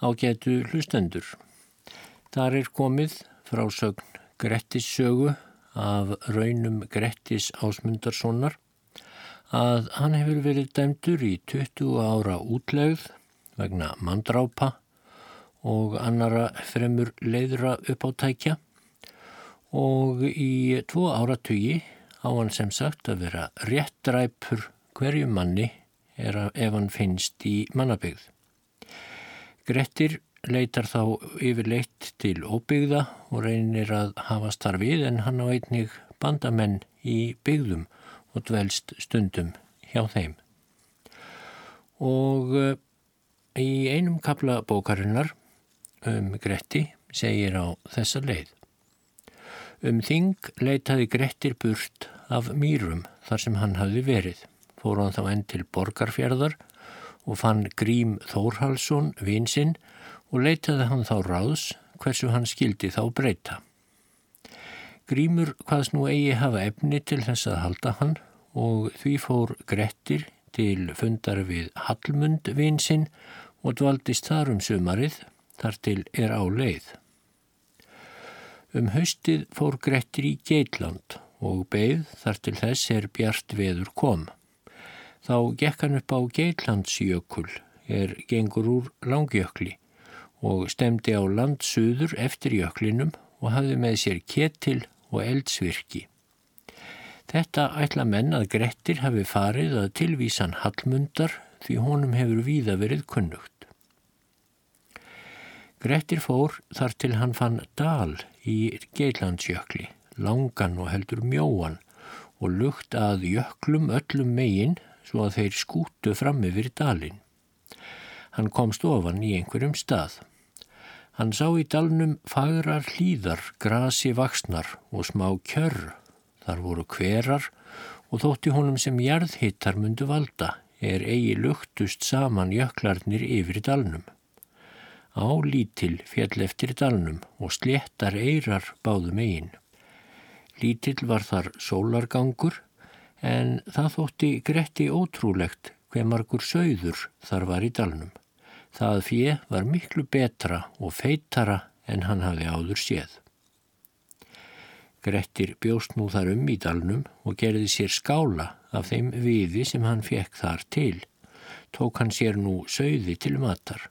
ágætu hlustendur. Þar er komið frásögn Grettis sögu af raunum Grettis Ásmundarssonar að hann hefur verið dæmdur í 20 ára útlegð vegna mandrápa og annara fremur leiðra upp á tækja og í tvo áratugi á hann sem sagt að vera réttræpur hverju manni ef hann finnst í mannabygð. Grettir leitar þá yfirleitt til óbyggða og reynir að hafa starfið en hann á einnig bandamenn í byggðum og dvelst stundum hjá þeim. Og eh, í einum kapla bókarinnar um Gretti segir á þessa leið. Um þing leitaði Grettir burt af mýrum þar sem hann hafði verið. Fór hann þá enn til borgarfjörðar og fann Grím Þórhalsson vinsinn og leitaði hann þá ráðs hversu hann skildi þá breyta. Grímur hvaðs nú eigi hafa efni til þess að halda hann og því fór Grettir til fundar við Hallmund vinsinn og dvaldist þar um sumarið þar til er á leið. Um haustið fór Grettir í Geitland og beigð þar til þess er bjart veður kom. Þá gekk hann upp á Geitlandsjökul, er gengur úr langjökli og stemdi á landsuður eftir jöklinum og hafði með sér ketil og eldsvirki. Þetta ætla menn að Grettir hafi farið að tilvísan Hallmundar því honum hefur víða verið kunnugt. Grettir fór þar til hann fann dal í Geitlandsjökli, langan og heldur mjóan og lukt að jöklum öllum megin svo að þeir skútu fram yfir dalin. Hann komst ofan í einhverjum stað. Hann sá í dalnum fagrar hlýðar, grasi vaksnar og smá kjörr. Þar voru hverar og þótti honum sem jarðhittar mundu valda er eigi luktust saman jöklarnir yfir dalnum. Á lítil fjall eftir dalnum og sléttar eirar báðum eigin. Lítill var þar sólargangur en það þótti Gretti ótrúlegt hver margur sögður þar var í dalnum. Það fjö var miklu betra og feitara en hann hafði áður séð. Grettir bjóst nú þar um í dalnum og gerði sér skála af þeim viði sem hann fekk þar til. Tók hann sér nú sögði til matar.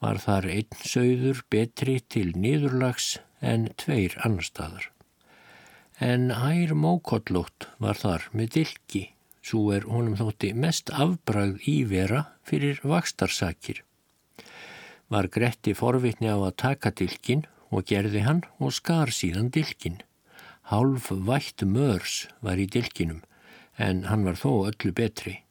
Var þar einn sögður betri til niðurlags en tveir annar staðar en hær mókollótt var þar með dilki, svo er honum þótti mest afbragð ívera fyrir vakstarsakir. Var Gretti forvitni á að taka dilkin og gerði hann og skar síðan dilkin. Hálf vætt mörs var í dilkinum, en hann var þó öllu betri.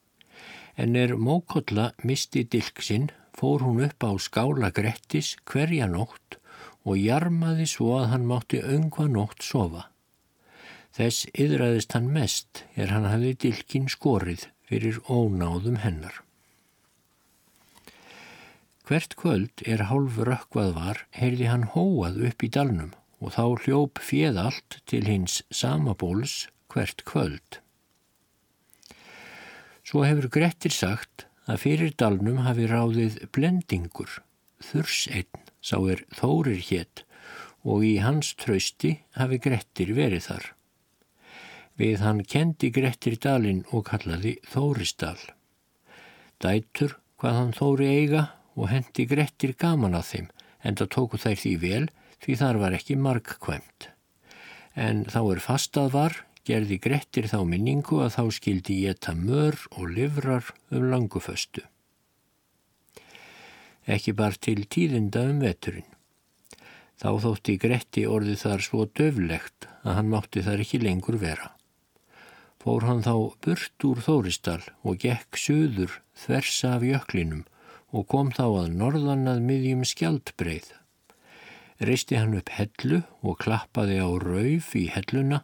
En er mókolla misti dilksinn, fór hún upp á skála Grettis hverja nótt og jarmaði svo að hann mátti öngva nótt sofa. Þess yðræðist hann mest er hann hafði dilkin skorið fyrir ónáðum hennar. Hvert kvöld er hálf rökkvað var, heyrði hann hóað upp í dalnum og þá hljóp fjöð allt til hins samabóls hvert kvöld. Svo hefur Grettir sagt að fyrir dalnum hafi ráðið blendingur, þurs einn, sá er þórir hétt og í hans trausti hafi Grettir verið þar. Við hann kendi Grettir dalinn og kallaði Þórisdal. Dætur hvað hann Þóri eiga og hendi Grettir gaman að þeim en það tóku þær því vel því þar var ekki markkvæmt. En þá er fastað var, gerði Grettir þá minningu að þá skildi geta mör og livrar um languföstu. Ekki bara til tíðinda um veturinn. Þá þótti Gretti orði þar svo döflegt að hann mátti þar ekki lengur vera fór hann þá burt úr Þóristal og gekk söður þversa af jöklinum og kom þá að norðan að miðjum skjaldbreið. Reisti hann upp hellu og klappaði á rauf í helluna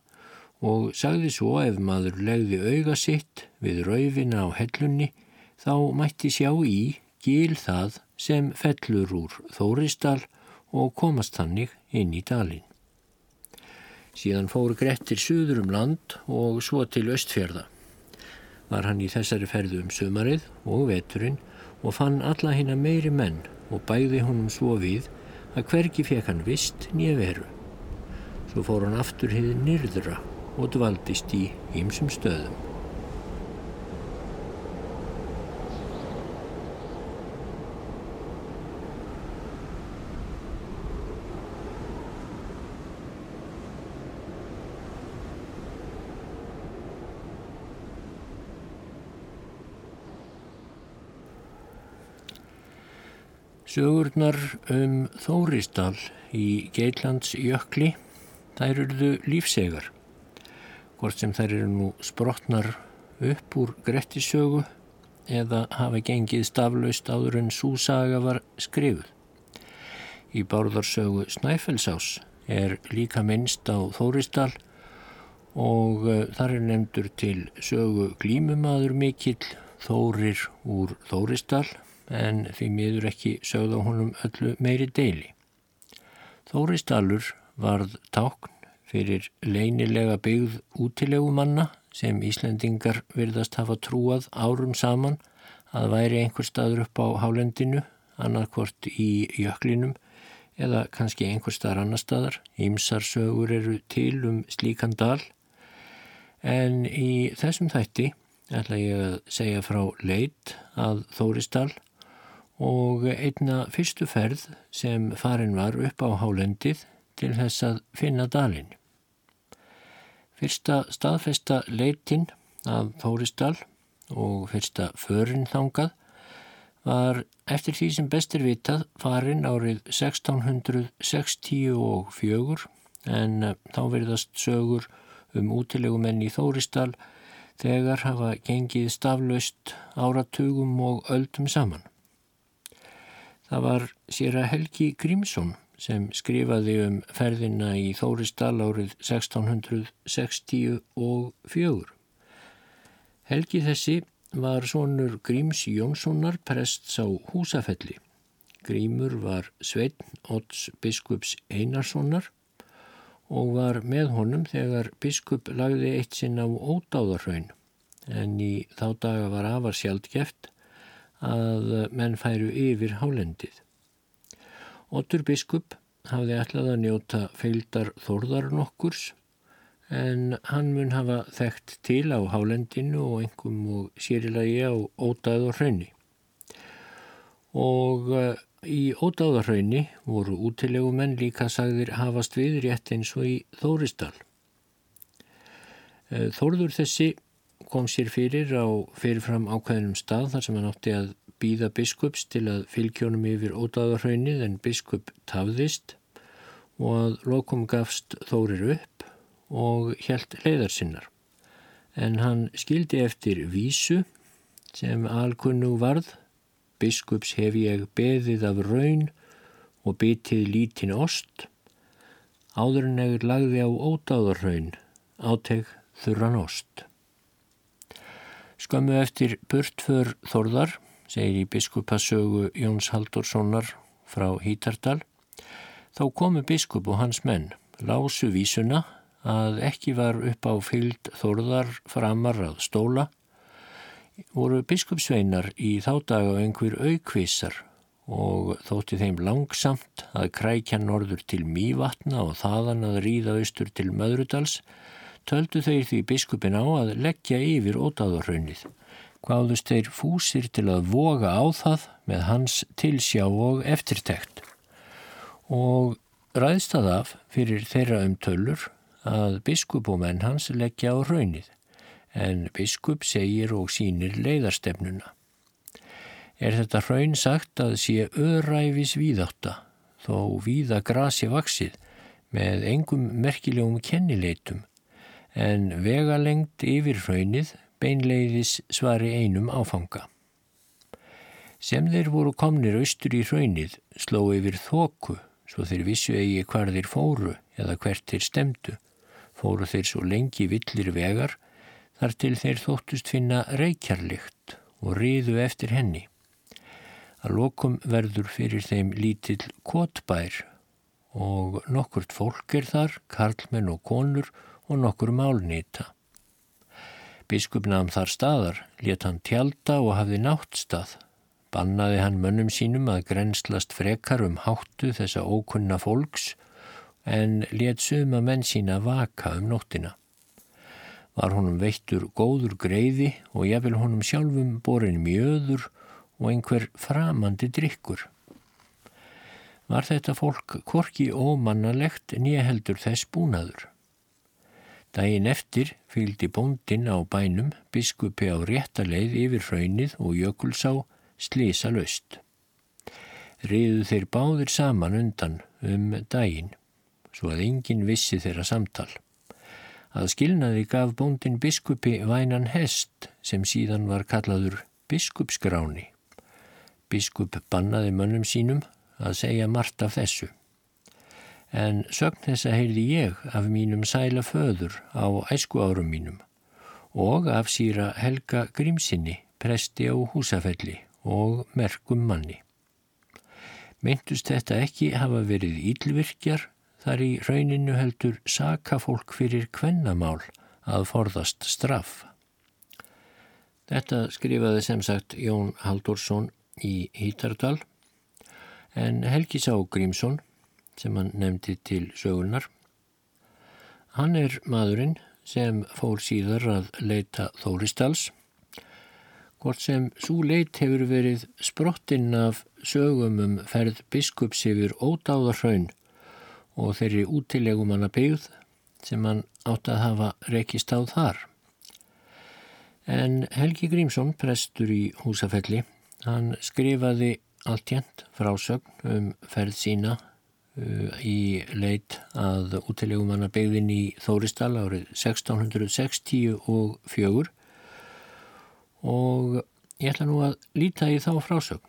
og sagði svo ef maður legði auga sitt við raufina á hellunni þá mætti sjá í gíl það sem fellur úr Þóristal og komast hannig inn í dalin. Síðan fór Grettir suður um land og svo til östfjörða. Var hann í þessari ferðu um sumarið og veturinn og fann alla hinn að meiri menn og bæði honum svo við að hvergi fekk hann vist nýja veru. Svo fór hann aftur hið nyrðra og dvaldist í ýmsum stöðum. Sögurnar um Þórisdal í Geitlands jökli, þær eruðu lífsegar. Hvort sem þær eru nú sprotnar upp úr Grettisögu eða hafa gengið staflaust áður en súsaga var skrifuð. Í bárðarsögu Snæfellsás er líka minnst á Þórisdal og eh, þar er nefndur til sögu glímumadur mikill Þórir úr Þórisdal en því miður ekki sögða honum öllu meiri deili. Þóristalur varð tákn fyrir leinilega byggð útilegu manna sem Íslendingar virðast hafa trúað árum saman að væri einhver staður upp á hálendinu, annarkvort í jöklinum eða kannski einhver staðar annar staðar. Ímsar sögur eru til um slíkan dal en í þessum þætti ætla ég að segja frá leit að Þóristal og einna fyrstu ferð sem farin var upp á hálendið til þess að finna dalin. Fyrsta staðfesta leitin af Þórisdal og fyrsta förin þangað var eftir því sem bestir vitað farin árið 1664 en þá verðast sögur um útilegumenn í Þórisdal þegar hafa gengið staflaust áratugum og öldum saman. Það var sér að Helgi Grímsson sem skrifaði um ferðina í Þórisdal árið 1664. Helgi þessi var sonur Gríms Jónssonar prests á húsafelli. Grímur var Sveitn Odds biskups Einarssonar og var með honum þegar biskup lagði eitt sinn á ódáðarhaun en í þá daga var afar sjaldgeft að menn færu yfir hálendið. Otur biskup hafði ætlað að njóta feildar þorðar nokkurs en hann mun hafa þekkt til á hálendinu og engum og sérilagi á ódæð og hraunni. Eh, í og hraunni voru útilegumenn líka sagðir hafast við rétt eins og í Þóristal. Eh, Þórður þessi kom sér fyrir á fyrirfram ákveðinum stað þar sem hann átti að býða biskups til að fylgjónum yfir ódáðarhaunnið en biskup tafðist og að lokum gafst Þórir upp og helt leiðar sinnar. En hann skildi eftir vísu sem alkunnu varð, biskups hef ég beðið af raun og byttið lítin ost, áður en egur lagði á ódáðarhaun, áteg þurran ost. Skömmu eftir burtför Þorðar, segir í biskupasögu Jóns Haldurssonar frá Hítardal, þá komu biskup og hans menn, lásu vísuna að ekki var upp á fylgd Þorðar framar að stóla, voru biskupsveinar í þá daga einhver aukvísar og þótti þeim langsamt að krækja norður til Mývatna og þaðan að ríða austur til Möðrudals, töldu þeir því biskupin á að leggja yfir ótáðarhaunnið. Hvaðust þeir fúsir til að voga á það með hans tilsjá og eftirtekt. Og ræðst það af fyrir þeirra um tölur að biskup og menn hans leggja á raunnið, en biskup segir og sínir leiðarstefnuna. Er þetta raun sagt að sé öðræfis víðátta, þó víða grasi vaksið, með engum merkilegum kennileitum, en vegalengt yfir hraunið beinleiðis svari einum áfanga. Sem þeir voru komnir austur í hraunið sló yfir þóku svo þeir vissu eigi hvar þeir fóru eða hvert þeir stemdu. Fóru þeir svo lengi villir vegar þar til þeir þóttust finna reykjarlikt og riðu eftir henni. Að lokum verður fyrir þeim lítill kotbær og nokkurt fólk er þar, karlmenn og konur og nokkur málnýta. Biskup namn þar staðar, let hann tjálta og hafði náttstað. bannaði hann mönnum sínum að grenslast frekar um háttu þessa ókunna fólks en let suma menn sína vaka um nóttina. Var honum veittur góður greiði og jafnvel honum sjálfum borin mjöður og einhver framandi drikkur. Var þetta fólk korki ómannalegt nýjaheldur þess búnaður. Dægin eftir fylgdi bóndin á bænum biskupi á réttaleið yfir hraunið og jökulsá slísa löst. Riðu þeir báðir saman undan um dægin, svo að enginn vissi þeirra samtal. Að skilnaði gaf bóndin biskupi vænan hest sem síðan var kallaður biskupskráni. Biskup bannaði mönnum sínum að segja margt af þessu en sögn þessa heyrði ég af mínum sæla föður á æsku árum mínum og af síra Helga Grímsinni, presti á húsafelli og merkum manni. Myndust þetta ekki hafa verið ílvirkjar þar í rauninu heldur saka fólk fyrir kvennamál að forðast straff. Þetta skrifaði sem sagt Jón Haldursson í Hítardal en Helgi Sá Grímsson sem hann nefndi til sögurnar. Hann er maðurinn sem fór síðar að leita Þóristals. Hvort sem svo leit hefur verið sprottinn af sögum um ferð biskups yfir ódáðarhraun og þeirri útilegum hann að byggð sem hann átt að hafa rekist á þar. En Helgi Grímsson, prestur í húsafelli, hann skrifaði alltjent frásögn um ferð sína í leit að útilegumanna byggðin í Þóristal árið 1660 og fjögur og ég ætla nú að líta í þá frásögn.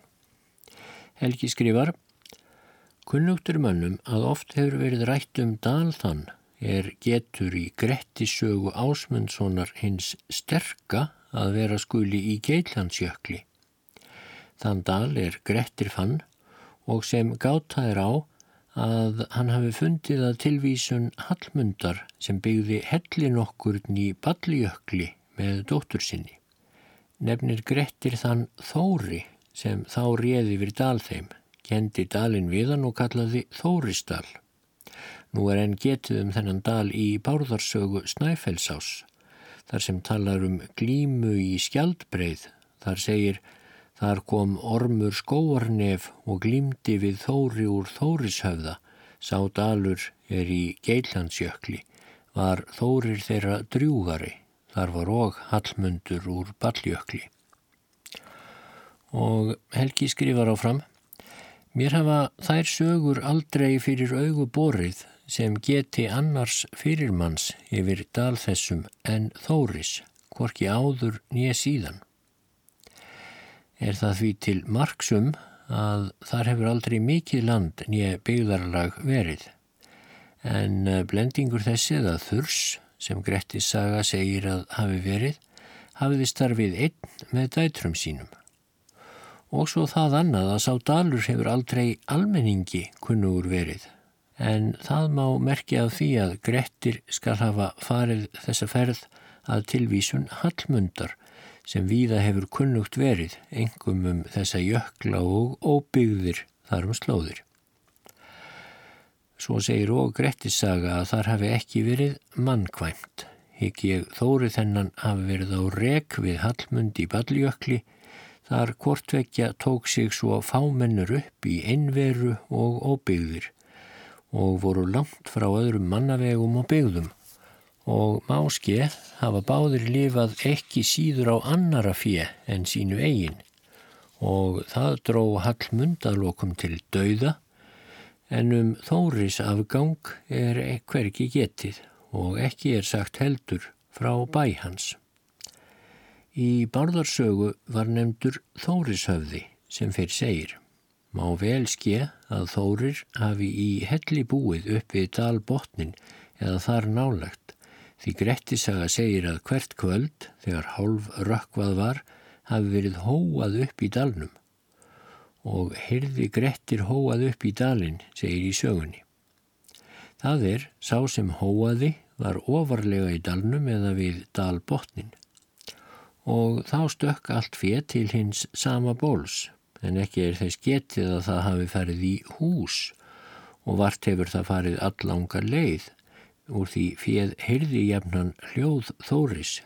Helgi skrifar Kunnugtur mönnum að oft hefur verið rætt um dalþann er getur í Grettisögu Ásmundssonar hins sterka að vera skuli í Geitlandsjökli. Þann dal er Grettir fann og sem gáta er á að hann hafi fundið að tilvísun Hallmundar sem byggði hellin okkur í Balliökli með dóttur sinni. Nefnir Grettir þann Þóri sem þá réði við dalþeim, kendi dalin við hann og kallaði Þórisdal. Nú er enn getið um þennan dal í Bárðarsögu Snæfellsás, þar sem talar um glímu í skjaldbreið, þar segir Þar kom ormur skóarnef og glýmdi við þóri úr þórishöfða, sá dalur er í Geillandsjökli, var þórir þeirra drjúgari, þar var og hallmundur úr balljökli. Og Helgi skrifar áfram, mér hafa þær sögur aldrei fyrir augu borið sem geti annars fyrirmanns yfir dalþessum en þóris, hvorki áður nýja síðan er það því til marksum að þar hefur aldrei mikið land nýja byggðarlag verið. En eh, blendingur þessi eða þurs sem Grettis saga segir að hafi verið, hafiði starfið einn með dætrum sínum. Og svo það annað að sá dalur hefur aldrei almenningi kunnugur verið. En það má merkja af því að Grettir skal hafa farið þessa ferð að tilvísun Hallmundar sem víða hefur kunnugt verið, engum um þessa jökla og óbyggðir þar um slóðir. Svo segir og Grettissaga að þar hafi ekki verið mannkvæmt. Hygg ég þóri þennan hafi verið á rek við Hallmund í Balliökli, þar hvortvekja tók sig svo fámennur upp í einveru og óbyggðir og voru langt frá öðrum mannavegum og byggðum og máske hafa báðir lifað ekki síður á annara fjö en sínu eigin og það dró Hallmundalokum til dauða en um Þóris afgang er hverki getið og ekki er sagt heldur frá bæ hans. Í barðarsögu var nefndur Þórishöfði sem fyrir segir. Má vel ske að Þórir hafi í helli búið upp við dalbotnin eða þar nálagt Því Grettisaga segir að hvert kvöld, þegar hálf rökkvað var, hafi verið hóað upp í dalnum. Og hyrði Grettir hóað upp í dalin, segir í sögunni. Það er, sá sem hóaði var ofarlega í dalnum eða við dalbotnin. Og þá stökk allt fér til hins sama bóls, en ekki er þess getið að það hafi farið í hús og vart hefur það farið allanga leið úr því fjöð heyrði jafnan hljóð þóris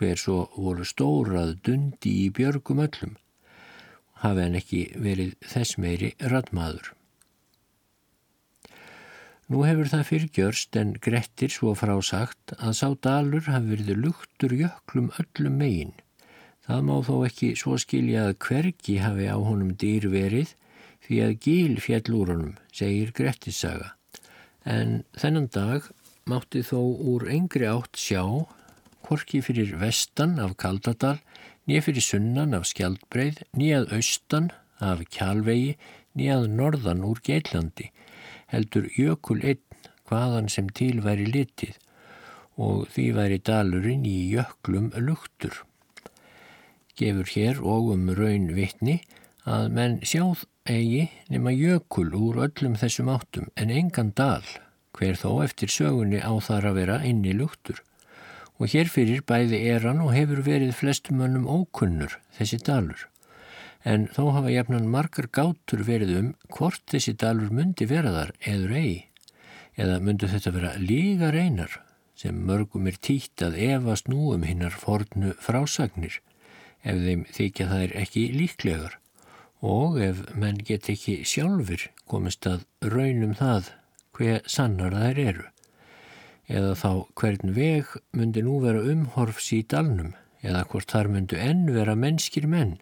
hver svo voru stórað dundi í björgum öllum hafi hann ekki verið þess meiri radmaður. Nú hefur það fyrirgjörst en Grettir svo frásagt að sá dalur hafi verið luktur jöklum öllum megin. Það má þó ekki svo skilja að hvergi hafi á honum dýr verið því að gíl fjall úr honum, segir Grettissaga. En þennan dag mátti þó úr engri átt sjá, korki fyrir vestan af Kaldadal, nýja fyrir sunnan af Skjaldbreið, nýjað austan af Kjálvegi, nýjað norðan úr Geitlandi heldur jökul einn hvaðan sem til væri litið og því væri dalurinn í jöklum luktur. Gefur hér og um raun vittni að menn sjáð eigi nema jökul úr öllum þessum áttum en engan dal, hver þó eftir sögunni á þar að vera inni luktur. Og hér fyrir bæði er hann og hefur verið flestum önnum ókunnur þessi dalur. En þó hafa jafnan margar gátur verið um hvort þessi dalur myndi vera þar eður eigi, eða myndi þetta vera líga reynar sem mörgum er títt að evast nú um hinnar fornu frásagnir ef þeim þykja það er ekki líklegar. Og ef menn get ekki sjálfur komist að raunum það hver sannar þær eru. Eða þá hvern veg myndi nú vera umhorfs í dalnum eða hvort þar myndu enn vera mennskir menn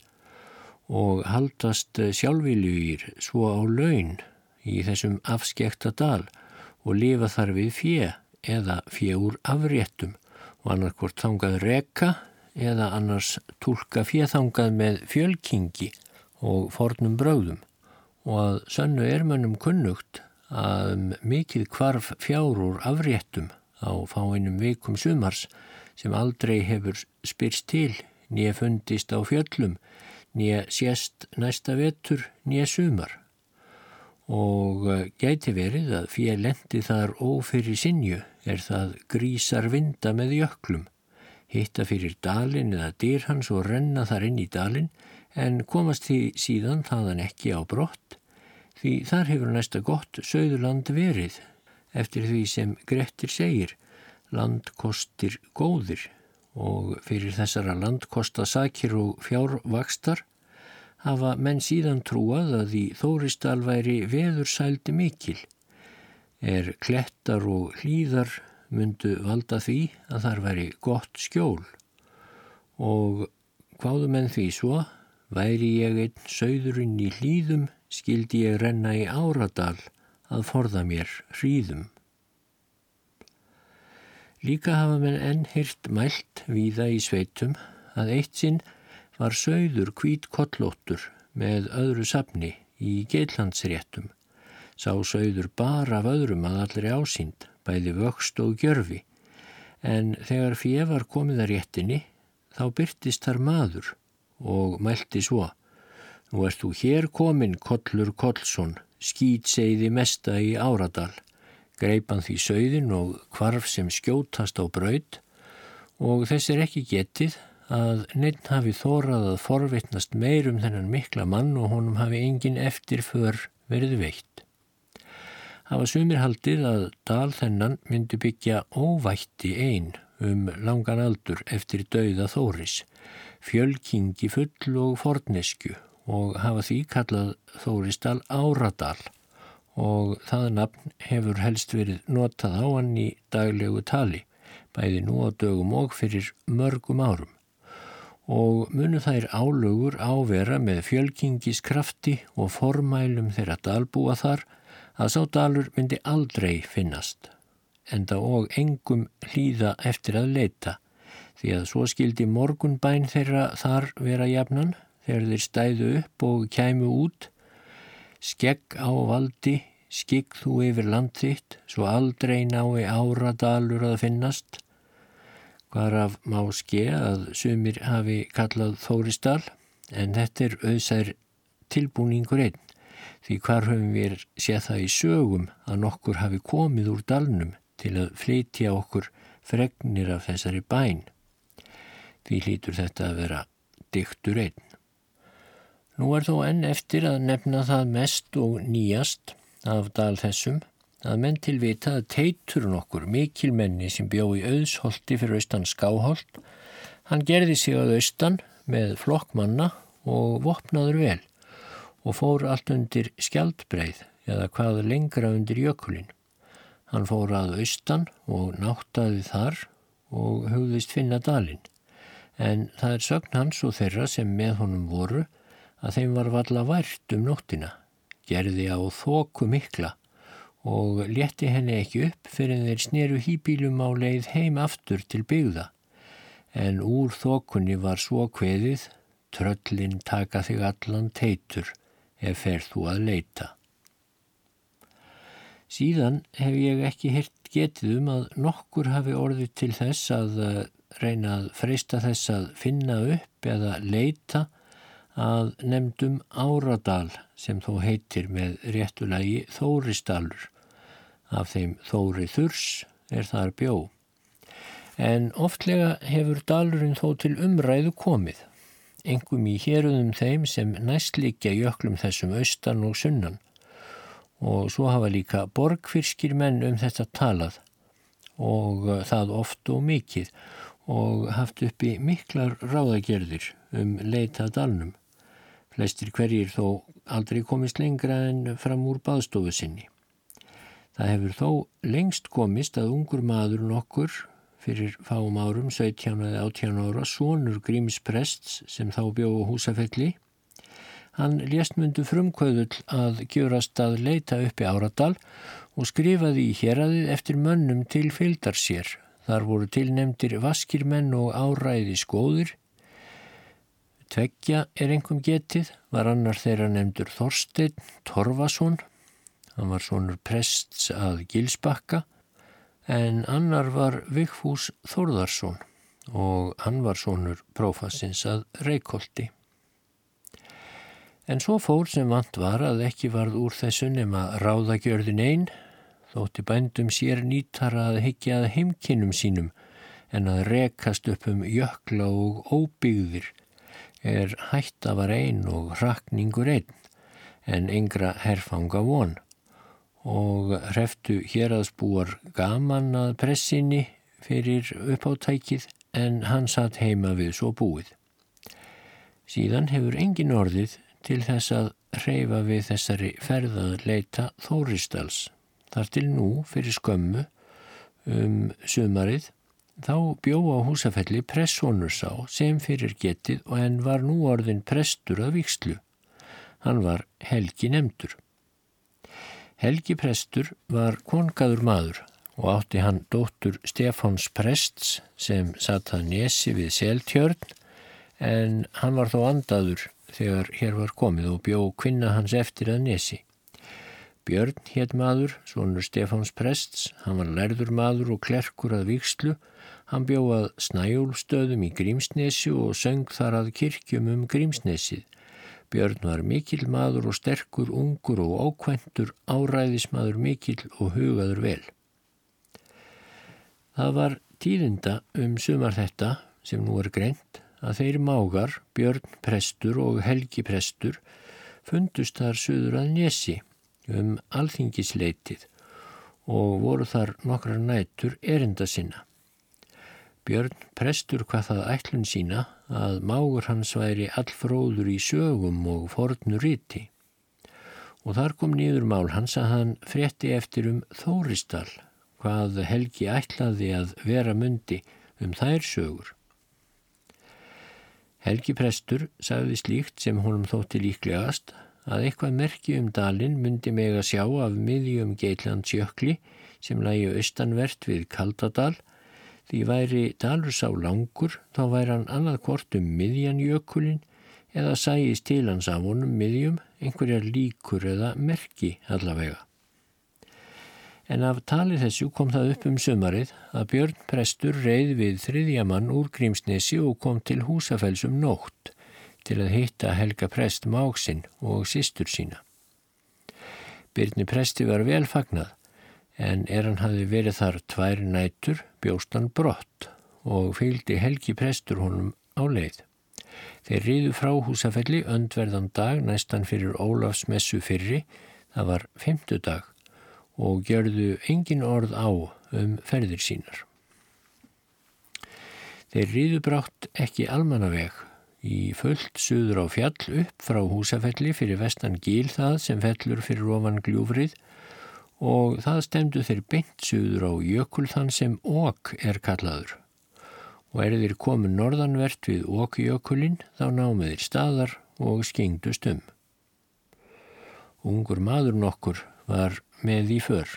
og haldast sjálfviljugir svo á laun í þessum afskekta dal og lifa þar við fjö eða fjö úr afréttum og annarkvort þangað reka eða annars tólka fjöþangað með fjölkingi og fornum bröðum og að sönnu ermönnum kunnugt að mikið kvarf fjár úr afréttum á fáinnum vikum sumars sem aldrei hefur spyrst til nýja fundist á fjöllum nýja sérst næsta vetur nýja sumar. Og eh, gæti verið að fyrir lendi þar ófyrir sinju er það grísar vinda með jöklum, hitta fyrir dalin eða dyr hans og renna þar inn í dalin en komast því síðan þaðan ekki á brott því þar hefur næsta gott söðurland verið eftir því sem Grettir segir landkostir góðir og fyrir þessara landkosta sakir og fjárvakstar hafa menn síðan trúað að í Þóristal væri veður sældi mikil. Er klettar og hlýðar myndu valda því að þar væri gott skjól og hvaðu menn því svo væri ég einn sögðurinn í hlýðum skildi ég renna í áradal að forða mér hríðum. Líka hafa menn enn hyrt mælt víða í sveitum að eitt sinn var sögður kvít kollóttur með öðru safni í geillandsréttum. Sá sögður bara af öðrum að allri ásýnd, bæði vöxt og gjörfi, en þegar fjö var komið að réttinni þá byrtist þar maður og mælti svo. Nú erst þú hér komin Kollur Kollsson, skýt segði mesta í áradal. Greipan því sögðin og kvarf sem skjótast á braud og þess er ekki getið að neitt hafi þórað að forvittnast meir um þennan mikla mann og honum hafi engin eftir för verið veitt. Það var sumir haldið að dal þennan myndi byggja óvætti einn um langan aldur eftir dauða Þóris, fjölkingi full og fornesku og hafa því kallað Þórisdal Áradal og það nafn hefur helst verið notað á hann í daglegu tali, bæði nú á dögum og fyrir mörgum árum. Og munu þær álögur ávera með fjölkingiskrafti og formælum þeirra dalbúa þar að sá dalur myndi aldrei finnast, enda og engum hlýða eftir að leita, því að svo skildi morgunbæn þeirra þar vera jafnan þegar þeir stæðu upp og kæmu út skegg á valdi, skigg þú yfir land þitt, svo aldrei nái áradalur að finnast. Hvar af má ske að sumir hafi kallað Þóristal, en þetta er auðsær tilbúningur einn, því hvar höfum við séð það í sögum að nokkur hafi komið úr dalnum til að flytja okkur fregnir af þessari bæn. Því hlýtur þetta að vera dyktur einn. Nú er þó enn eftir að nefna það mest og nýjast af dal þessum að menn til vita að teitur nokkur mikil menni sem bjó í auðsholti fyrir austan skáholt, hann gerði sig að austan með flokkmanna og vopnaður vel og fór allt undir skjaldbreið eða hvað lengra undir jökulin. Hann fór að austan og náttaði þar og hugðist finna dalin. En það er sögn hans og þeirra sem með honum voru að þeim var valla vært um nóttina, gerði á þóku mikla og létti henni ekki upp fyrir þeir sneru hýbílum á leið heim aftur til byggða. En úr þókunni var svo kveðið, tröllin taka þig allan teitur ef fer þú að leita. Síðan hef ég ekki hirt getið um að nokkur hafi orðið til þess að eh, reyna að freista þess að finna upp eða leita að nefndum Áradal sem þó heitir með réttulegi Þórisdalur. Af þeim Þóri Þurs er þar bjó. En oftlega hefur dalurinn þó til umræðu komið, engum í héruðum þeim sem næstlíkja jöklum þessum austan og sunnan. Og svo hafa líka borgfyrskir menn um þetta talað og það oft og mikið og haft uppi miklar ráðagerðir um leita dalnum. Flestir hverjir þó aldrei komist lengra en fram úr baðstofu sinni. Það hefur þó lengst komist að ungur maður nokkur fyrir fáum árum, 17 eða 18 ára, sonur Gríms Prests sem þá bjóðu húsafelli. Hann lésmundu frumkvöðull að gjörast að leita uppi áradal og skrifaði í héradið eftir mönnum til fylgdar sér. Þar voru tilnemdir vaskirmenn og áræði skóðir Tveggja er engum getið, var annar þeirra nefndur Þorstein Torfason, hann var svonur prests að Gilsbakka, en annar var Vigfús Þorðarsson og hann var svonur prófassins að Reykjóldi. En svo fór sem vant var að ekki varð úr þessu nema ráðagjörðin einn, þótti bændum sér nýtara að higgja að heimkinnum sínum en að rekast upp um jökla og óbyggðir er hætta var einn og rakningur einn en yngra herfanga von og hreftu hér að spúar gaman að pressinni fyrir uppáttækið en hann satt heima við svo búið. Síðan hefur engin orðið til þess að hreyfa við þessari ferðað leita Þóristals þar til nú fyrir skömmu um sumarið Þá bjó á húsafelli pressónur sá sem fyrir getið og en var nú orðin prestur að vikslu. Hann var Helgi Nemdur. Helgi prestur var kongaður maður og átti hann dóttur Stefáns prests sem satt að nesi við seltjörn en hann var þó andaður þegar hér var komið og bjó kvinna hans eftir að nesi. Björn hétt maður, svonur Stefáns prests, hann var lærður maður og klerkur að vikslu Hann bjóðað snæjúlstöðum í Grímsnesi og söng þar að kirkjum um Grímsnesið. Björn var mikil maður og sterkur, ungur og ákventur, áræðismadur mikil og hugaður vel. Það var tíðinda um sumar þetta, sem nú er greint, að þeir mágar, Björn prestur og Helgi prestur, fundust þar söður að Nesi um alþingisleitið og voru þar nokkra nætur erinda sinna. Björn prestur hvað það ætlun sína að mágur hans væri allfróður í sögum og fornur ríti. Og þar kom nýður mál hans að hann frétti eftir um Þóristal, hvað Helgi ætlaði að vera myndi um þær sögur. Helgi prestur sagði slíkt sem honum þótti líklegast að eitthvað merki um dalin myndi meg að sjá af miðjum Geitlandsjökli sem lægi austanvert við Kaldadal Því væri dalur sá langur, þá væri hann annað hvort um miðjan jökulin eða sæist til hans af honum miðjum einhverjar líkur eða merki allavega. En af tali þessu kom það upp um sömarið að Björn Prestur reið við þriðjaman úr Grímsnesi og kom til húsafells um nótt til að hitta Helga Prest máksinn og sístur sína. Byrni Presti var vel fagnað en er hann hafi verið þar tvær nætur bjóst hann brott og fylgdi Helgi prestur honum á leið. Þeir riðu frá húsafelli öndverðan dag næstan fyrir Ólafsmessu fyrri, það var femtudag og gjörðu engin orð á um ferðir sínar. Þeir riðu brátt ekki almannaveg í fullt suður á fjall upp frá húsafelli fyrir vestan gíl það sem fellur fyrir ofan gljúfrið og það stemdu þeir beint suður á jökul þann sem okk er kallaður. Og er þeir komin norðanvert við okkjökulinn þá námið þeir staðar og skengdust um. Ungur maður nokkur var með í för.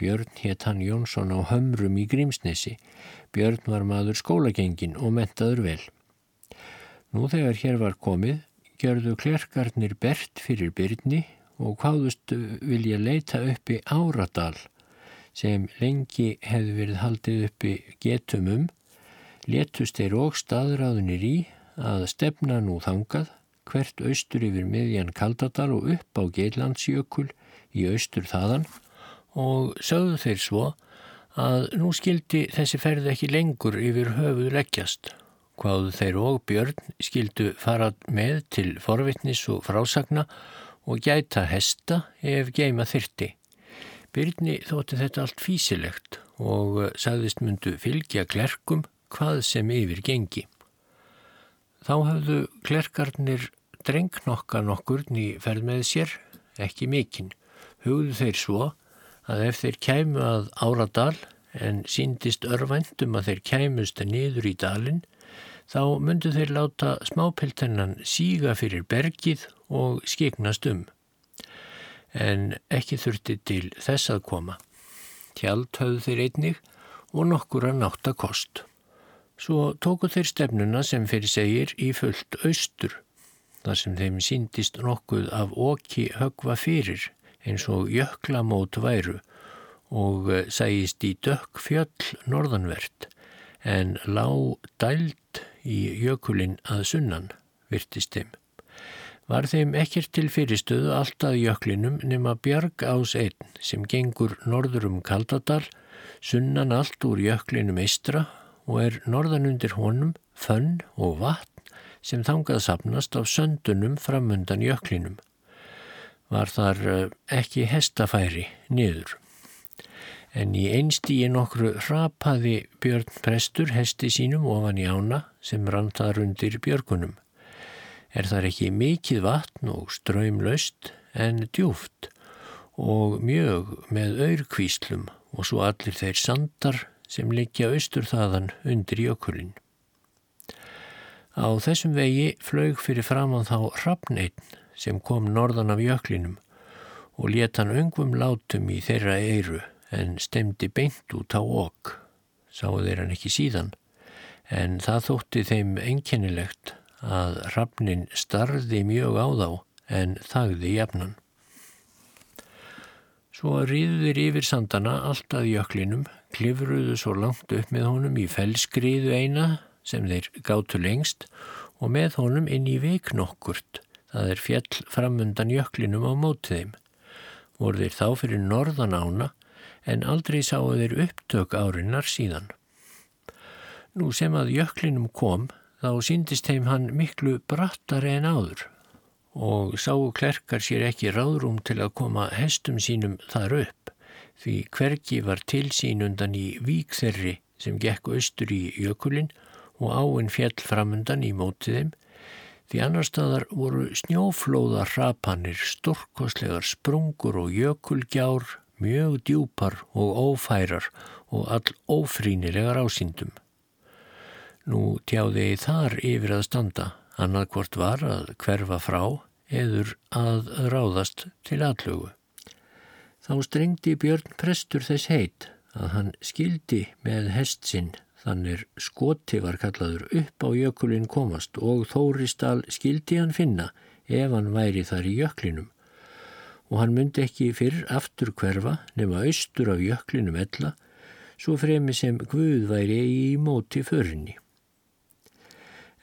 Björn hétt hann Jónsson á hömrum í Grímsnesi. Björn var maður skólagengin og mentaður vel. Nú þegar hér var komið, gjörðu klerkarnir bert fyrir byrni og hvaðust vilja leita uppi áradal sem lengi hefði verið haldið uppi getumum, letust þeir og staðráðunir í að stefna nú þangað hvert austur yfir miðjan Kaldadal og upp á Geitlandsjökul í austur þaðan og sögðu þeir svo að nú skildi þessi ferð ekki lengur yfir höfuð leggjast. Hvaðu þeir og Björn skildu fara með til forvitnis og frásagna og gæta hesta ef geima þyrti. Byrni þótti þetta allt físilegt og sagðist myndu fylgja klerkum hvað sem yfir gengi. Þá hafðu klerkarnir drengnokka nokkur ný ferð með sér, ekki mikinn. Hugðu þeir svo að ef þeir kæmu að áradal en síndist örvæntum að þeir kæmust niður í dalin, þá myndu þeir láta smápiltennan síga fyrir bergið og skiknast um. En ekki þurfti til þess að koma. Tjald höfðu þeir einnig og nokkur að nátta kost. Svo tóku þeir stefnuna sem fyrir segir í fullt austur, þar sem þeim síndist nokkuð af oki högva fyrir eins og jöklamót væru og sæist í dökk fjöll norðanvert en lág dælt í jökulinn að sunnan virtist þeim. Var þeim ekkert til fyrirstöðu alltaf jöklinum nema bjarg ás einn sem gengur norður um Kaldadal, sunnan allt úr jöklinum eistra og er norðan undir honum fönn og vatn sem þangað sapnast af söndunum framundan jöklinum var þar eh, ekki hestafæri niður. En í einstíi nokkru rapaði Björn Prestur hesti sínum ofan í ána sem rann þar undir björgunum. Er þar ekki mikið vatn og ströymlaust en djúft og mjög með auðkvíslum og svo allir þeir sandar sem liggja austur þaðan undir jökulinn. Á þessum vegi flög fyrir framann þá rafneitn sem kom norðan af jöklinum og leta hann ungum látum í þeirra eiru en stemdi beint út á okk. Sáu þeir hann ekki síðan en það þótti þeim einkennilegt að rafnin starði mjög á þá en þagði jafnan. Svo riðuður yfir sandana allt að jöklinum, klifruðu svo langt upp með honum í fellskriðu eina sem þeir gátu lengst og með honum inn í veiknokkurt Það er fjell framundan jöklinum á mótið þeim. Voru þeir þá fyrir norðan ána en aldrei sáu þeir upptök árinnar síðan. Nú sem að jöklinum kom þá síndist þeim hann miklu brattari en áður og sáu klerkar sér ekki ráðrúm til að koma hestum sínum þar upp því hvergi var til sín undan í vík þeirri sem gekk austur í jökulin og áinn fjell framundan í mótið þeim Því annar staðar voru snjóflóða hrapanir, storkoslegar sprungur og jökulgjár, mjög djúpar og ófærar og all ófrínilegar ásýndum. Nú tjáði þar yfir að standa, annað hvort var að hverfa frá eður að ráðast til allögu. Þá strengdi Björn Prestur þess heit að hann skildi með hest sinn Þannig skoti var kallaður upp á jökulinn komast og Þóristal skildi hann finna ef hann væri þar í jöklinum og hann myndi ekki fyrr aftur hverfa nema austur af jöklinum ella svo fremi sem Guð væri í móti förinni.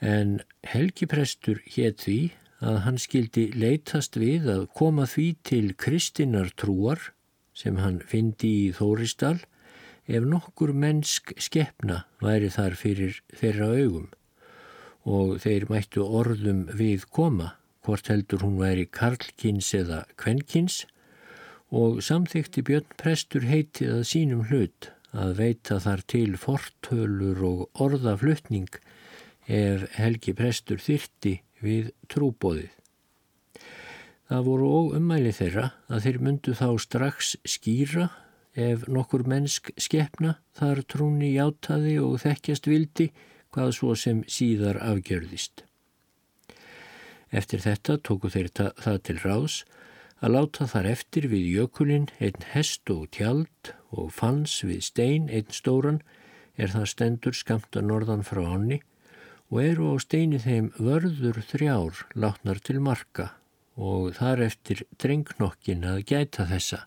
En helgiprestur hétt því að hann skildi leitast við að koma því til kristinnar trúar sem hann fyndi í Þóristal ef nokkur mennsk skeppna væri þar fyrir þeirra augum. Og þeir mættu orðum við koma, hvort heldur hún væri karlkins eða kvenkins og samþykti Björn Prestur heitið að sínum hlut að veita þar til fortölur og orðaflutning ef Helgi Prestur þyrti við trúbóðið. Það voru og ummæli þeirra að þeir myndu þá strax skýra ef nokkur mennsk skefna þar trúni játaði og þekkjast vildi hvað svo sem síðar afgjörðist. Eftir þetta tóku þeir það til ráðs að láta þar eftir við jökulinn einn hest og tjald og fanns við stein einn stóran er það stendur skamta norðan frá ánni og eru á steini þeim vörður þrjár látnar til marka og þar eftir drengnokkin að gæta þessa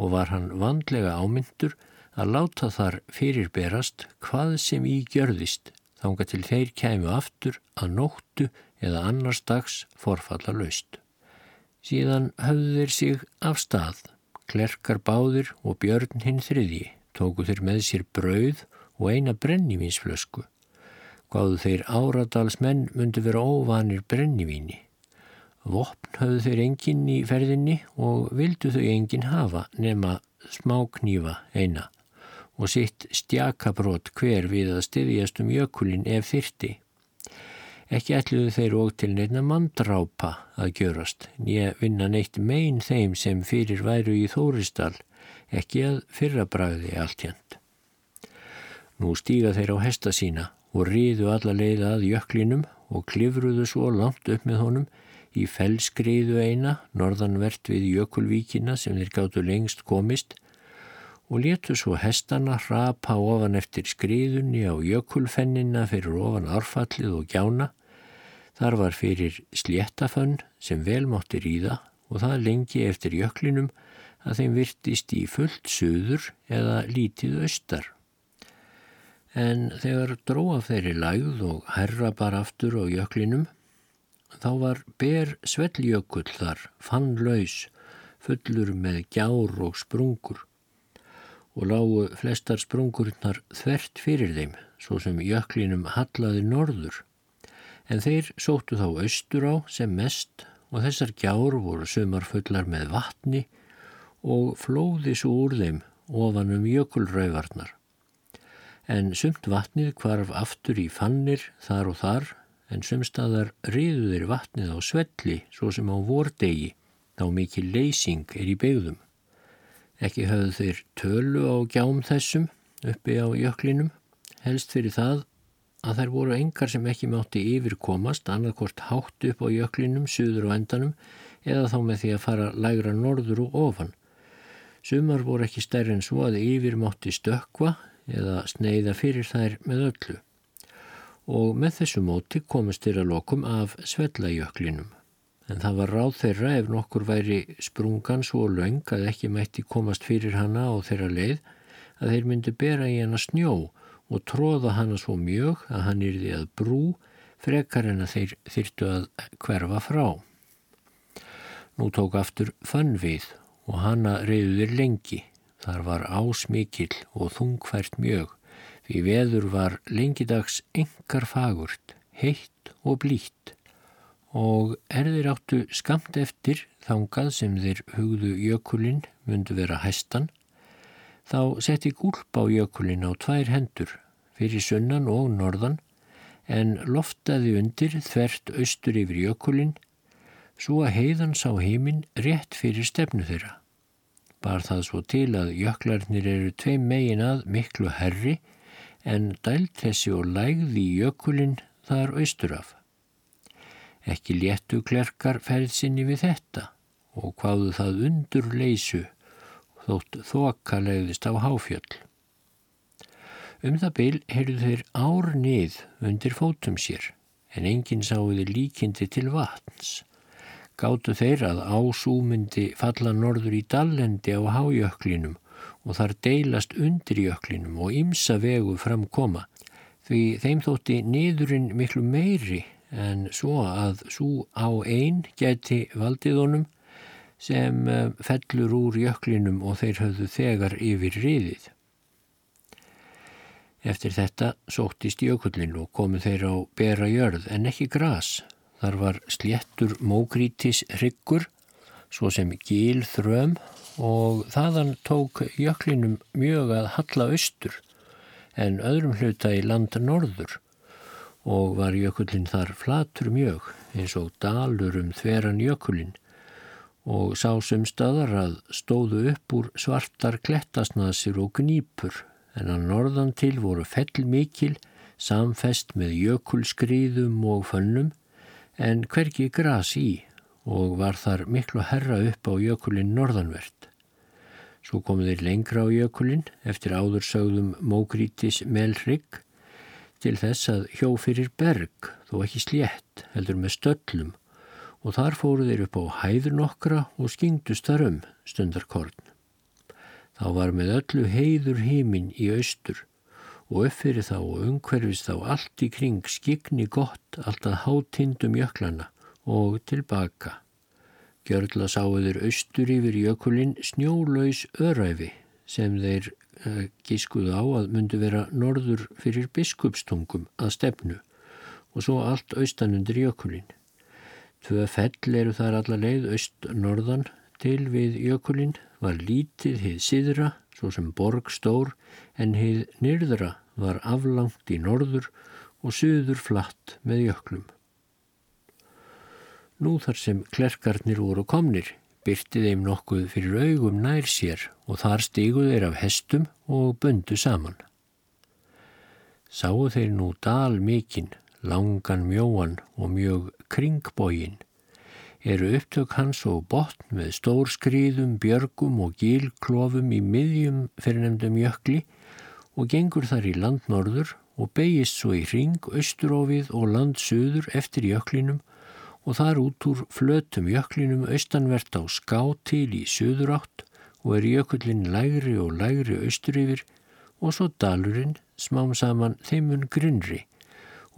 og var hann vandlega ámyndur að láta þar fyrirberast hvað sem í gjörðist þánga til þeir kæmu aftur að nóttu eða annars dags forfalla laust. Síðan höfðu þeir sig af stað, klerkar báðir og björn hinn þriði, tóku þeir með sér brauð og eina brennivínsflösku. Gáðu þeir áradals menn myndi vera óvanir brennivíni. Vopn höfðu þeir engin í ferðinni og vildu þau engin hafa nema smáknýfa eina og sitt stjakabrót hver við að styðjast um jökulin ef þyrti. Ekki ætluðu þeir og til neina mandrápa að gjörast, nýja vinna neitt megin þeim sem fyrir væru í Þóristal, ekki að fyrrabræði allt jænt. Nú stíga þeir á hesta sína og ríðu alla leiða að jöklinum og klifruðu svo langt upp með honum í fellskriðu eina, norðanvert við jökulvíkina sem þeir gáttu lengst komist og letu svo hestana rapa ofan eftir skriðunni á jökulfennina fyrir ofan árfallið og gjána Þar var fyrir sléttafönn sem vel mátti ríða og það lengi eftir jöklinum að þeim virtist í fullt söður eða lítið austar. En þegar dróaf þeirri lægð og herra bara aftur á jöklinum, þá var ber svelljökull þar, fann laus, fullur með gjár og sprungur og lágu flestar sprungurnar þvert fyrir þeim, svo sem jöklinum hallaði norður en þeir sóttu þá austur á sem mest og þessar gjár voru sumarfullar með vatni og flóði svo úr þeim ofan um jökulrauvarnar. En sumt vatnið kvarf aftur í fannir þar og þar en sumstaðar riðuðir vatnið á svelli svo sem á vordegi þá mikið leysing er í begðum. Ekki höfðu þeir tölu á gjám þessum uppi á jöklinum, helst fyrir það að þær voru engar sem ekki mátti yfirkomast annarkort hátt upp á jöklinum, suður og endanum eða þá með því að fara lægra norður og ofan. Sumar voru ekki stærri en svo að yfir mátti stökva eða sneiða fyrir þær með öllu og með þessu móti komist þeirra lokum af svellajöklinum. En það var ráð þeirra ef nokkur væri sprungan svo laung að ekki mætti komast fyrir hana á þeirra leið að þeir myndi bera í hana snjó og tróða hana svo mjög að hann yrði að brú frekar en að þeir þyrtu að hverfa frá. Nú tók aftur fann við og hana reyður lengi. Þar var ásmikill og þungfært mjög því veður var lengidags engar fagurt, heitt og blítt og erðir áttu skamt eftir þangað sem þeir hugðu jökulinn myndu vera hæstan Þá setti gúlp á jökulin á tvær hendur, fyrir sunnan og norðan, en loftaði undir þvert austur yfir jökulin, svo að heiðan sá heiminn rétt fyrir stefnu þeirra. Bar það svo til að jöklarnir eru tveim megin að miklu herri, en dælt þessi og lægði í jökulin þar austur af. Ekki léttu klerkar ferðsynni við þetta og hvaðu það undur leysu þótt þoka leiðist á háfjöll. Um það byl heyrðu þeir ár nið undir fótum sér, en enginn sáði líkindi til vatns. Gáttu þeir að ásúmyndi falla norður í dallendi á hájöklinum og þar deilast undir jöklinum og ymsa vegu framkoma, því þeim þótti niðurinn miklu meiri en svo að svo á einn geti valdið honum sem eh, fellur úr jöklinum og þeir höfðu þegar yfir riðið. Eftir þetta sóttist jökullin og komu þeir á bera jörð en ekki gras. Þar var sléttur mógrítis hryggur, svo sem gíl þröm og þaðan tók jöklinum mjög að halla austur en öðrum hluta í landa norður og var jökullin þar flatur mjög eins og dalur um þveran jökullin og sá sem staðar að stóðu upp úr svartar klettasnasir og gnýpur en að norðan til voru fell mikil samfest með jökulskriðum og fönnum en hverki gras í og var þar miklu herra upp á jökulin norðanvert. Svo komu þeir lengra á jökulin eftir áðursögðum mógrítis melrygg til þess að hjó fyrir berg þó ekki slétt heldur með stöllum og þar fóru þeir upp á hæður nokkra og skingdust þar um stundarkorn. Þá var með öllu heiður hímin í austur og uppfyrir þá og umhverfist þá allt í kring skigni gott alltaf hátindum jöklana og tilbaka. Gjörla sáuður austur yfir jökulinn snjólaus öræfi sem þeir uh, gískuðu á að myndu vera norður fyrir biskupstungum að stefnu og svo allt austanundir jökulinn. Tvö fell eru þar alla leið aust-norðan til við jökulinn var lítið hið síðra, svo sem borg stór, en hið nyrðra var aflangt í norður og söður flatt með jöklum. Nú þar sem klerkarnir voru komnir, byrti þeim nokkuð fyrir augum nær sér og þar stíguð þeir af hestum og bundu saman. Sáu þeir nú dal mikinn, langan mjóan og mjög kringbógin eru upptök hans og botn með stór skriðum, björgum og gílklofum í miðjum fyrirnemdum jökli og gengur þar í landnorður og beigist svo í ring, austurófið og landsuður eftir jöklinum og þar út úr flötum jöklinum austanvert á ská til í suðurátt og er jökullin lægri og lægri austur yfir og svo dalurinn smám saman þeimun grinnri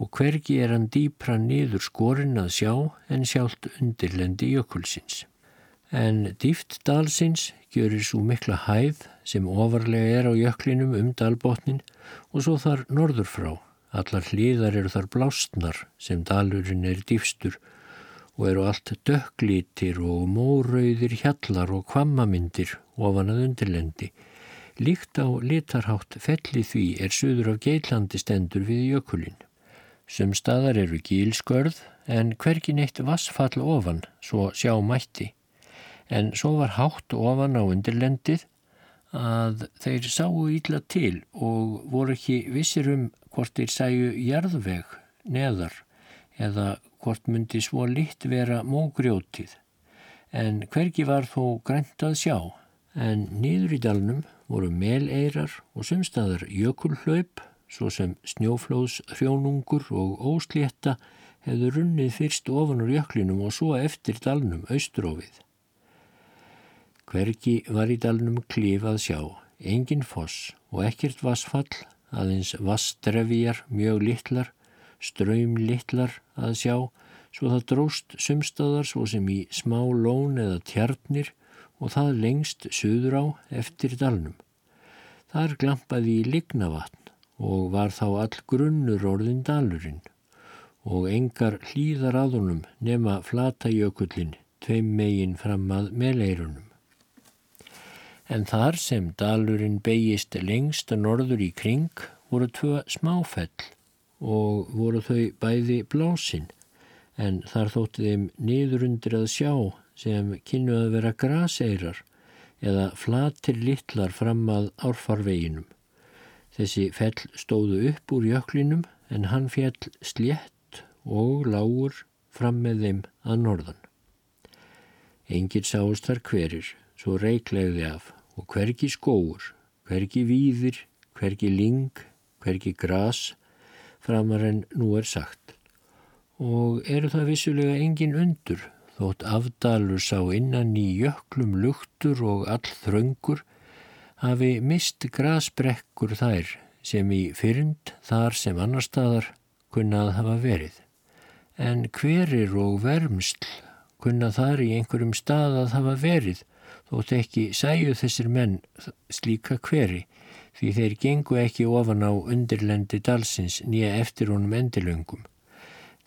og hvergi er hann dýpra niður skorinn að sjá en sjálft undirlendi jökulsins. En dýft dalsins gjörir svo mikla hæð sem ofarlega er á jöklinum um dalbotnin og svo þar norður frá. Allar hlýðar eru þar blástnar sem dalurinn er dýfstur og eru allt dökklítir og mórauðir hjallar og kvammamindir ofan að undirlendi. Líkt á litarhátt felli því er söður af geitlandi stendur við jökulinn. Sumstaðar eru gílskörð en hvergin eitt vassfall ofan, svo sjá mætti. En svo var hátt ofan á undirlendið að þeir sáu ílla til og voru ekki vissir um hvort þeir sæju jarðveg neðar eða hvort myndi svo litt vera mógrjótið. En hvergi var þó grænt að sjá, en nýður í dalnum voru meleirar og sumstaðar jökulhlaup svo sem snjóflóðs, hrjónungur og óslétta hefðu runnið fyrst ofan úr jöklinum og svo eftir dalnum austrófið. Hvergi var í dalnum klifað sjá, engin foss og ekkert vassfall, aðeins vassdrefjar mjög litlar, ströym litlar að sjá, svo það dróst sumstaðar svo sem í smá lón eða tjarnir og það lengst söður á eftir dalnum. Þar glampaði í lignavatn og var þá all grunnur orðin dalurinn og engar hlýðar aðunum nema flatajökullin tveim megin fram að meleirunum. En þar sem dalurinn beigist lengst norður í kring voru tvö smáfell og voru þau bæði blásinn en þar þótti þeim niðurundir að sjá sem kynnu að vera graseirar eða flatir littlar fram að árfarveginum. Þessi fell stóðu upp úr jöklinum en hann fjall slétt og lágur fram með þeim að norðan. Engir sást þar hverir, svo reiklegði af og hvergi skóur, hvergi víðir, hvergi ling, hvergi gras, framar en nú er sagt. Og eru það vissulega engin undur, þótt afdalur sá innan í jöklum luktur og all þröngur, hafi mist grasbrekkur þær sem í fyrnd þar sem annar staðar kunnað hafa verið. En hverir og vermsl kunnað þar í einhverjum stað að hafa verið þótt ekki sæju þessir menn slíka hveri því þeir gengu ekki ofan á undirlendi dalsins nýja eftir honum endilöngum,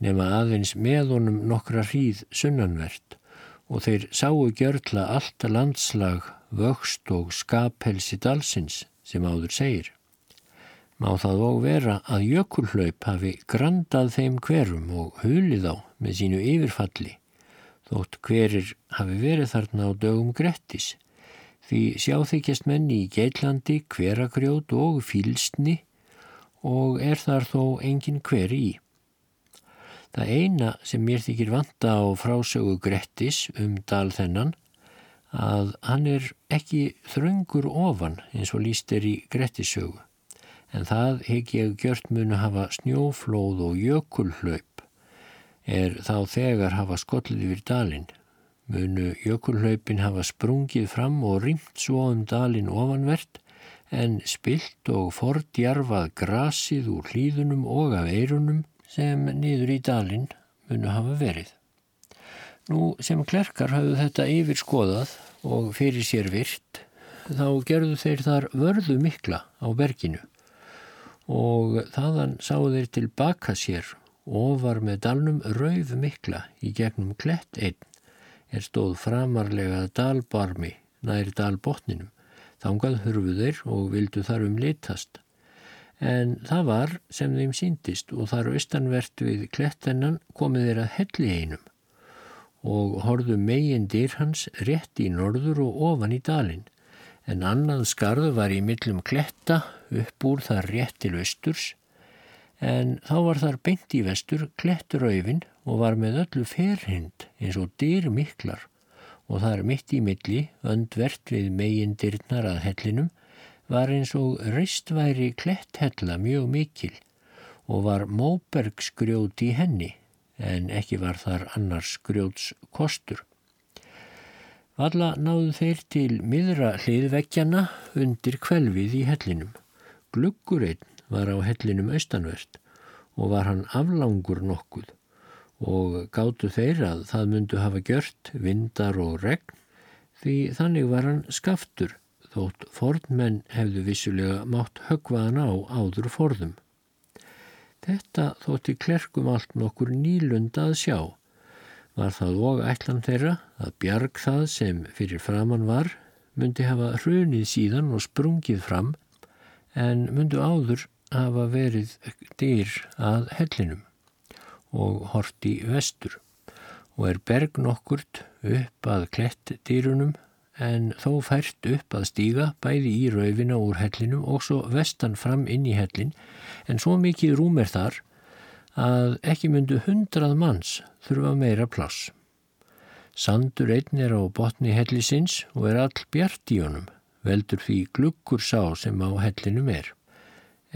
nema aðeins með honum nokkra hríð sunnanvert og þeir sáu gjörla allt landslag, vöxt og skaphelsi dalsins sem áður segir. Má það og vera að jökulhlaup hafi grandað þeim hverum og hulið á með sínu yfirfalli, þótt hverir hafi verið þarna á dögum Grettis, því sjáþykjast menni í Geitlandi, hveragrjót og fílstni og er þar þó engin hver í. Það eina sem mér þykir vanta á frásögu Grettis um dal þennan að hann er ekki þröngur ofan eins og líst er í Grettissögu en það hegg ég gjört munu hafa snjóflóð og jökulhlaup er þá þegar hafa skollið yfir dalin munu jökulhlaupin hafa sprungið fram og rimt svo um dalin ofanvert en spilt og fordjarfað grasið úr hlýðunum og af eirunum sem niður í dalin munu hafa verið. Nú sem klerkar hafðu þetta yfir skoðað og fyrir sér virt, þá gerðu þeir þar vörðu mikla á berginu og þaðan sáu þeir tilbaka sér og var með dalnum rauf mikla í gegnum klett einn er stóð framarlega dalbarmi nær dalbotninum. Þángað hurfu þeir og vildu þar um litast. En það var sem þeim síndist og þar austanvert við klettennan komið þeir að helli einum og horðu megin dýr hans rétt í norður og ofan í dalin. En annað skarðu var í millum kletta upp úr þar rétt til austurs en þá var þar beint í vestur kletturauðin og var með öllu ferhind eins og dyr miklar og þar mitt í milli, öndvert við megin dyrnar að hellinum, var eins og reistværi kletthella mjög mikil og var móbergsgrjót í henni en ekki var þar annars grjóts kostur. Valla náðu þeir til miðra hliðvekkjana undir kvelvið í hellinum. Gluggur einn var á hellinum austanvert og var hann aflangur nokkuð og gáttu þeir að það myndu hafa gjört vindar og regn því þannig var hann skaftur þótt fornmenn hefðu vissulega mátt högvaðan á áður forðum. Þetta þótti klerkum allt nokkur nýlunda að sjá. Var það og ætlan þeirra að bjarg það sem fyrir framann var myndi hafa hrunið síðan og sprungið fram en myndu áður hafa verið dyr að hellinum og horti vestur og er berg nokkurt upp að klett dýrunum en þó fært upp að stíga bæði í raufina úr hellinum og svo vestan fram inn í hellin en svo mikið rúm er þar að ekki myndu hundrað manns þurfa meira pláss. Sandur einn er á botni hellisins og er all bjart í honum, veldur því glukkur sá sem á hellinum er.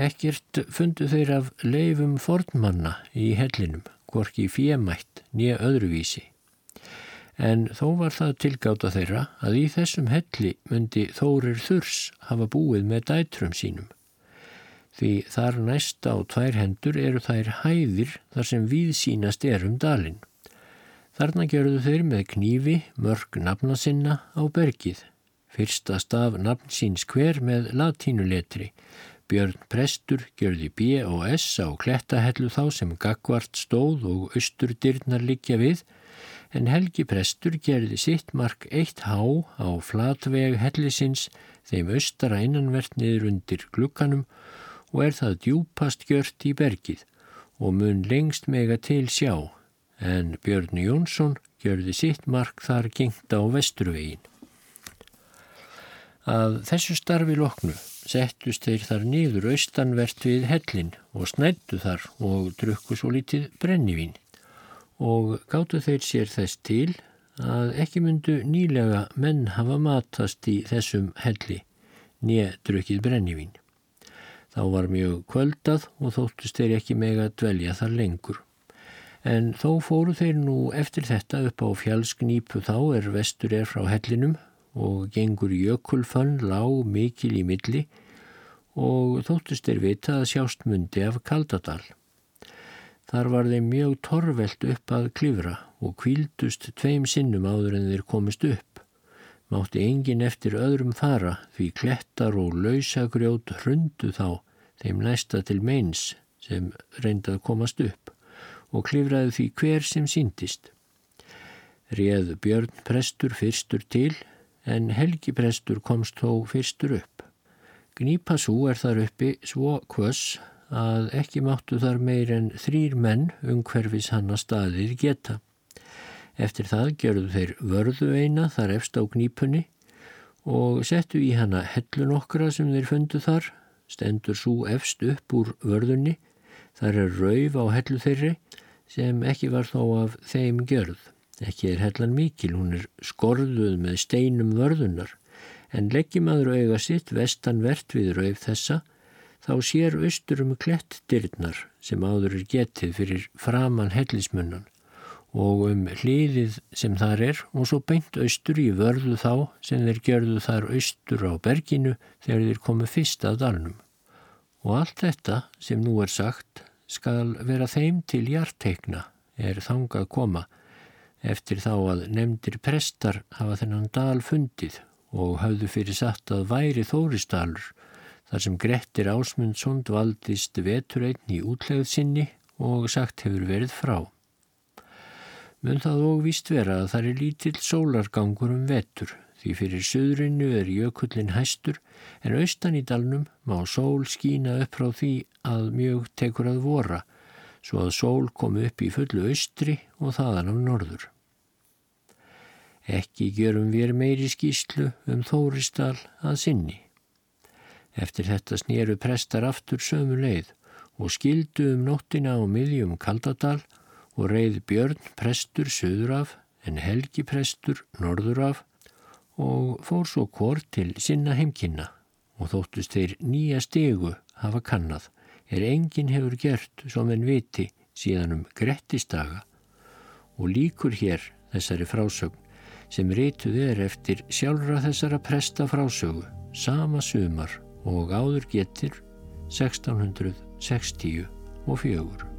Ekkert fundu þeir af leifum fornmanna í hellinum, hvorki fjemætt nýja öðruvísi. En þó var það tilgáta þeirra að í þessum helli myndi Þórir Þurs hafa búið með dætrum sínum. Því þar næst á tvær hendur eru þær hæðir þar sem við sínast erum dalinn. Þarna gerðu þeir með knífi mörg nafna sinna á bergið. Fyrsta staf nafn síns hver með latínuletri Björn Prestur gjörði B og S á klettahellu þá sem gagvart stóð og austurdyrnar liggja við en Helgi Prestur gerði sitt mark eitt há á flatveg hellisins þeim austara innanvert niður undir glukkanum og er það djúpast gjört í bergið og mun lengst mega til sjá en Björn Jónsson gjörði sitt mark þar gengt á vesturvegin. Að þessu starfi loknu settust þeir þar nýður austanvert við hellin og snættu þar og drukku svo litið brennivín og gáttu þeir sér þess til að ekki myndu nýlega menn hafa matast í þessum helli nýja drukkið brennivín. Þá var mjög kvöldað og þóttust þeir ekki meg að dvelja þar lengur. En þó fóru þeir nú eftir þetta upp á fjallsknýpu þá er vestur er frá hellinum og gengur jökulfönn lág mikil í milli og þóttist er vita að sjást mundi af Kaldadal. Þar var þeim mjög torvelt upp að klifra og kvíldust tveim sinnum áður en þeir komist upp. mátti engin eftir öðrum fara því klettar og lausagrjót hrundu þá þeim næsta til meins sem reyndað komast upp og klifraði því hver sem síndist. Réð Björn prestur fyrstur til en Helgi prestur komst þó fyrstur upp. Gnípasú er þar uppi svo kvöss að ekki máttu þar meir en þrýr menn umhverfis hann að staðið geta. Eftir það gjörðu þeir vörðu eina þar efst á gnípunni og settu í hana hellun okkra sem þeir fundu þar, stendur svo efst upp úr vörðunni, þar er rauf á hellu þeirri sem ekki var þó af þeim gjörð. Ekki er hellan mikil, hún er skorðuð með steinum vörðunar, en leggjum aður auða sitt vestanvert við rauf þessa, þá sér austur um klettdyrnar sem áður er getið fyrir framann hellismunnan og um hliðið sem þar er og svo beint austur í vörðu þá sem þeir gerðu þar austur á berginu þegar þeir komu fyrst að dalnum. Og allt þetta sem nú er sagt skal vera þeim til hjartekna er þangað koma eftir þá að nefndir prestar hafa þennan dal fundið og hafðu fyrir satt að væri þóristalur þar sem Grettir Ásmundsson valdist veturreitn í útlegð sinni og sagt hefur verið frá. Mun það og víst vera að það er lítill sólargangur um vetur því fyrir söðrinu er jökullin hæstur en austan í dalnum má sól skína upp frá því að mjög tekur að vora svo að sól komi upp í fullu austri og þaðan á norður. Ekki gerum við meiri skýslu um Þóristal að sinni. Eftir þetta snýru prestar aftur sömu leið og skildu um nóttina á miðjum Kaldadal og reið Björn prestur söður af en Helgi prestur norður af og fór svo kort til sinna heimkynna og þóttust þeir nýja stegu hafa kannad er enginn hefur gert som en viti síðan um grettistaga og líkur hér þessari frásögn sem rituð er eftir sjálfra þessara presta frásögu sama sumar og áður getur 1660 og fjögur.